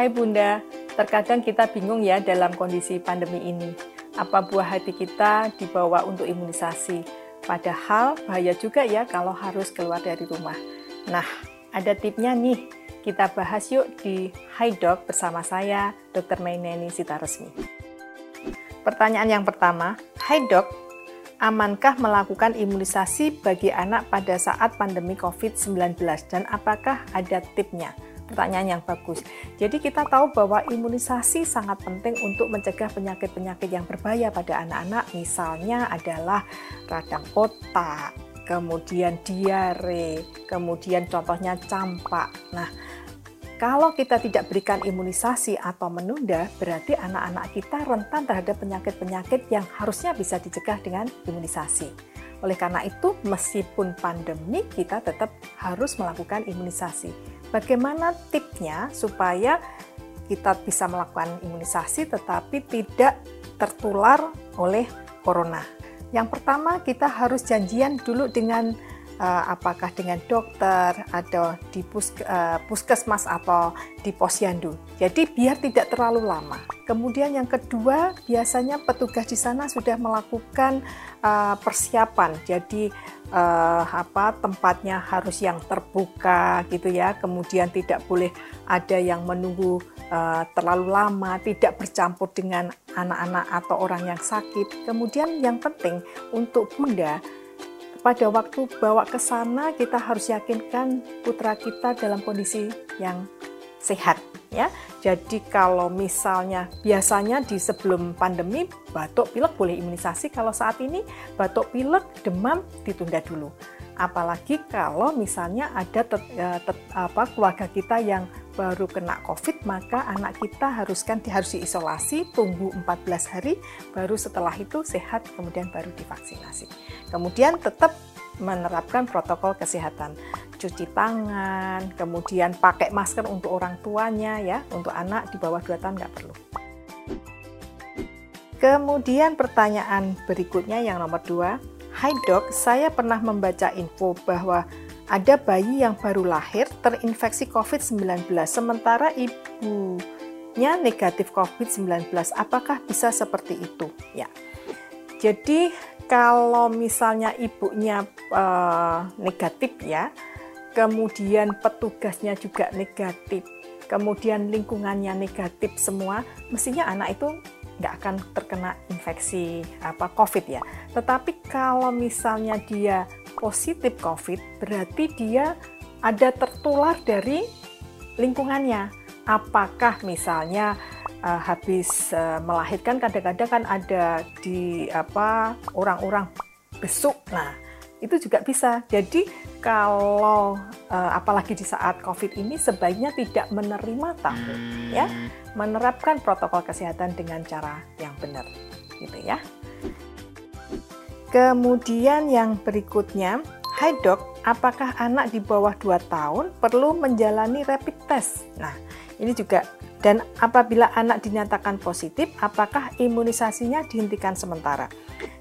Hai Bunda, terkadang kita bingung ya dalam kondisi pandemi ini. Apa buah hati kita dibawa untuk imunisasi? Padahal bahaya juga ya kalau harus keluar dari rumah. Nah, ada tipnya nih. Kita bahas yuk di Hai Dok bersama saya, Dr. Maineni Sitaresmi. Pertanyaan yang pertama, Hai Dok, amankah melakukan imunisasi bagi anak pada saat pandemi COVID-19 dan apakah ada tipnya? pertanyaan yang bagus. Jadi kita tahu bahwa imunisasi sangat penting untuk mencegah penyakit-penyakit yang berbahaya pada anak-anak, misalnya adalah radang otak, kemudian diare, kemudian contohnya campak. Nah, kalau kita tidak berikan imunisasi atau menunda, berarti anak-anak kita rentan terhadap penyakit-penyakit yang harusnya bisa dicegah dengan imunisasi. Oleh karena itu, meskipun pandemi, kita tetap harus melakukan imunisasi. Bagaimana tipsnya supaya kita bisa melakukan imunisasi tetapi tidak tertular oleh corona? Yang pertama, kita harus janjian dulu dengan apakah dengan dokter atau di uh, puskesmas atau di posyandu. Jadi biar tidak terlalu lama. Kemudian yang kedua, biasanya petugas di sana sudah melakukan uh, persiapan. Jadi apa tempatnya harus yang terbuka gitu ya. Kemudian tidak boleh ada yang menunggu terlalu lama, tidak bercampur dengan anak-anak atau orang yang sakit. Kemudian yang penting untuk Bunda pada waktu bawa ke sana kita harus yakinkan putra kita dalam kondisi yang sehat ya. Jadi kalau misalnya biasanya di sebelum pandemi batuk pilek boleh imunisasi, kalau saat ini batuk pilek demam ditunda dulu. Apalagi kalau misalnya ada tet, ya, tet, apa keluarga kita yang baru kena COVID, maka anak kita haruskan harus diisolasi, tunggu 14 hari, baru setelah itu sehat, kemudian baru divaksinasi. Kemudian tetap menerapkan protokol kesehatan, cuci tangan, kemudian pakai masker untuk orang tuanya ya, untuk anak di bawah 2 tahun nggak perlu. Kemudian pertanyaan berikutnya yang nomor dua, Hai dok, saya pernah membaca info bahwa ada bayi yang baru lahir terinfeksi COVID-19 sementara ibunya negatif COVID-19. Apakah bisa seperti itu? Ya. Jadi kalau misalnya ibunya uh, negatif ya, kemudian petugasnya juga negatif, kemudian lingkungannya negatif semua, mestinya anak itu nggak akan terkena infeksi apa COVID ya. Tetapi kalau misalnya dia positif COVID, berarti dia ada tertular dari lingkungannya. Apakah misalnya uh, habis uh, melahirkan kadang-kadang kan ada di apa orang-orang besuk. Nah, itu juga bisa. Jadi kalau uh, apalagi di saat COVID ini sebaiknya tidak menerima tamu, ya, menerapkan protokol kesehatan dengan cara yang benar, gitu ya. Kemudian yang berikutnya, Hai dok, apakah anak di bawah 2 tahun perlu menjalani rapid test? Nah, ini juga dan apabila anak dinyatakan positif, apakah imunisasinya dihentikan sementara?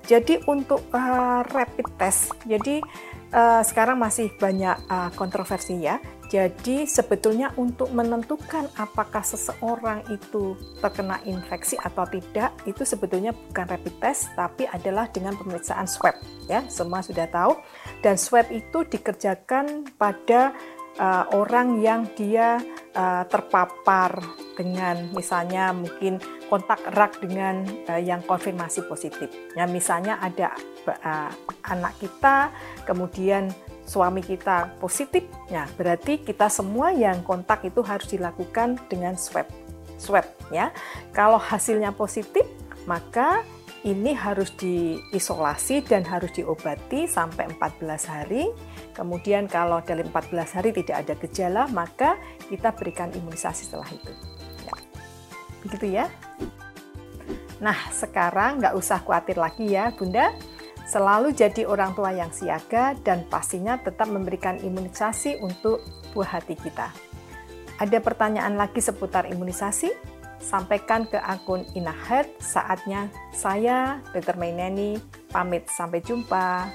Jadi untuk uh, rapid test, jadi uh, sekarang masih banyak uh, kontroversi ya. Jadi sebetulnya untuk menentukan apakah seseorang itu terkena infeksi atau tidak, itu sebetulnya bukan rapid test, tapi adalah dengan pemeriksaan swab. Ya, semua sudah tahu. Dan swab itu dikerjakan pada uh, orang yang dia uh, terpapar dengan misalnya mungkin kontak erat dengan uh, yang konfirmasi positif. Ya, misalnya ada uh, anak kita, kemudian suami kita positif, ya berarti kita semua yang kontak itu harus dilakukan dengan swab. Swab ya. Kalau hasilnya positif, maka ini harus diisolasi dan harus diobati sampai 14 hari. Kemudian kalau dalam 14 hari tidak ada gejala, maka kita berikan imunisasi setelah itu. Ya. Begitu ya. Nah, sekarang nggak usah khawatir lagi ya, Bunda. Selalu jadi orang tua yang siaga dan pastinya tetap memberikan imunisasi untuk buah hati kita. Ada pertanyaan lagi seputar imunisasi? Sampaikan ke akun Inahead. Saatnya saya, Dr. Maineni, pamit. Sampai jumpa.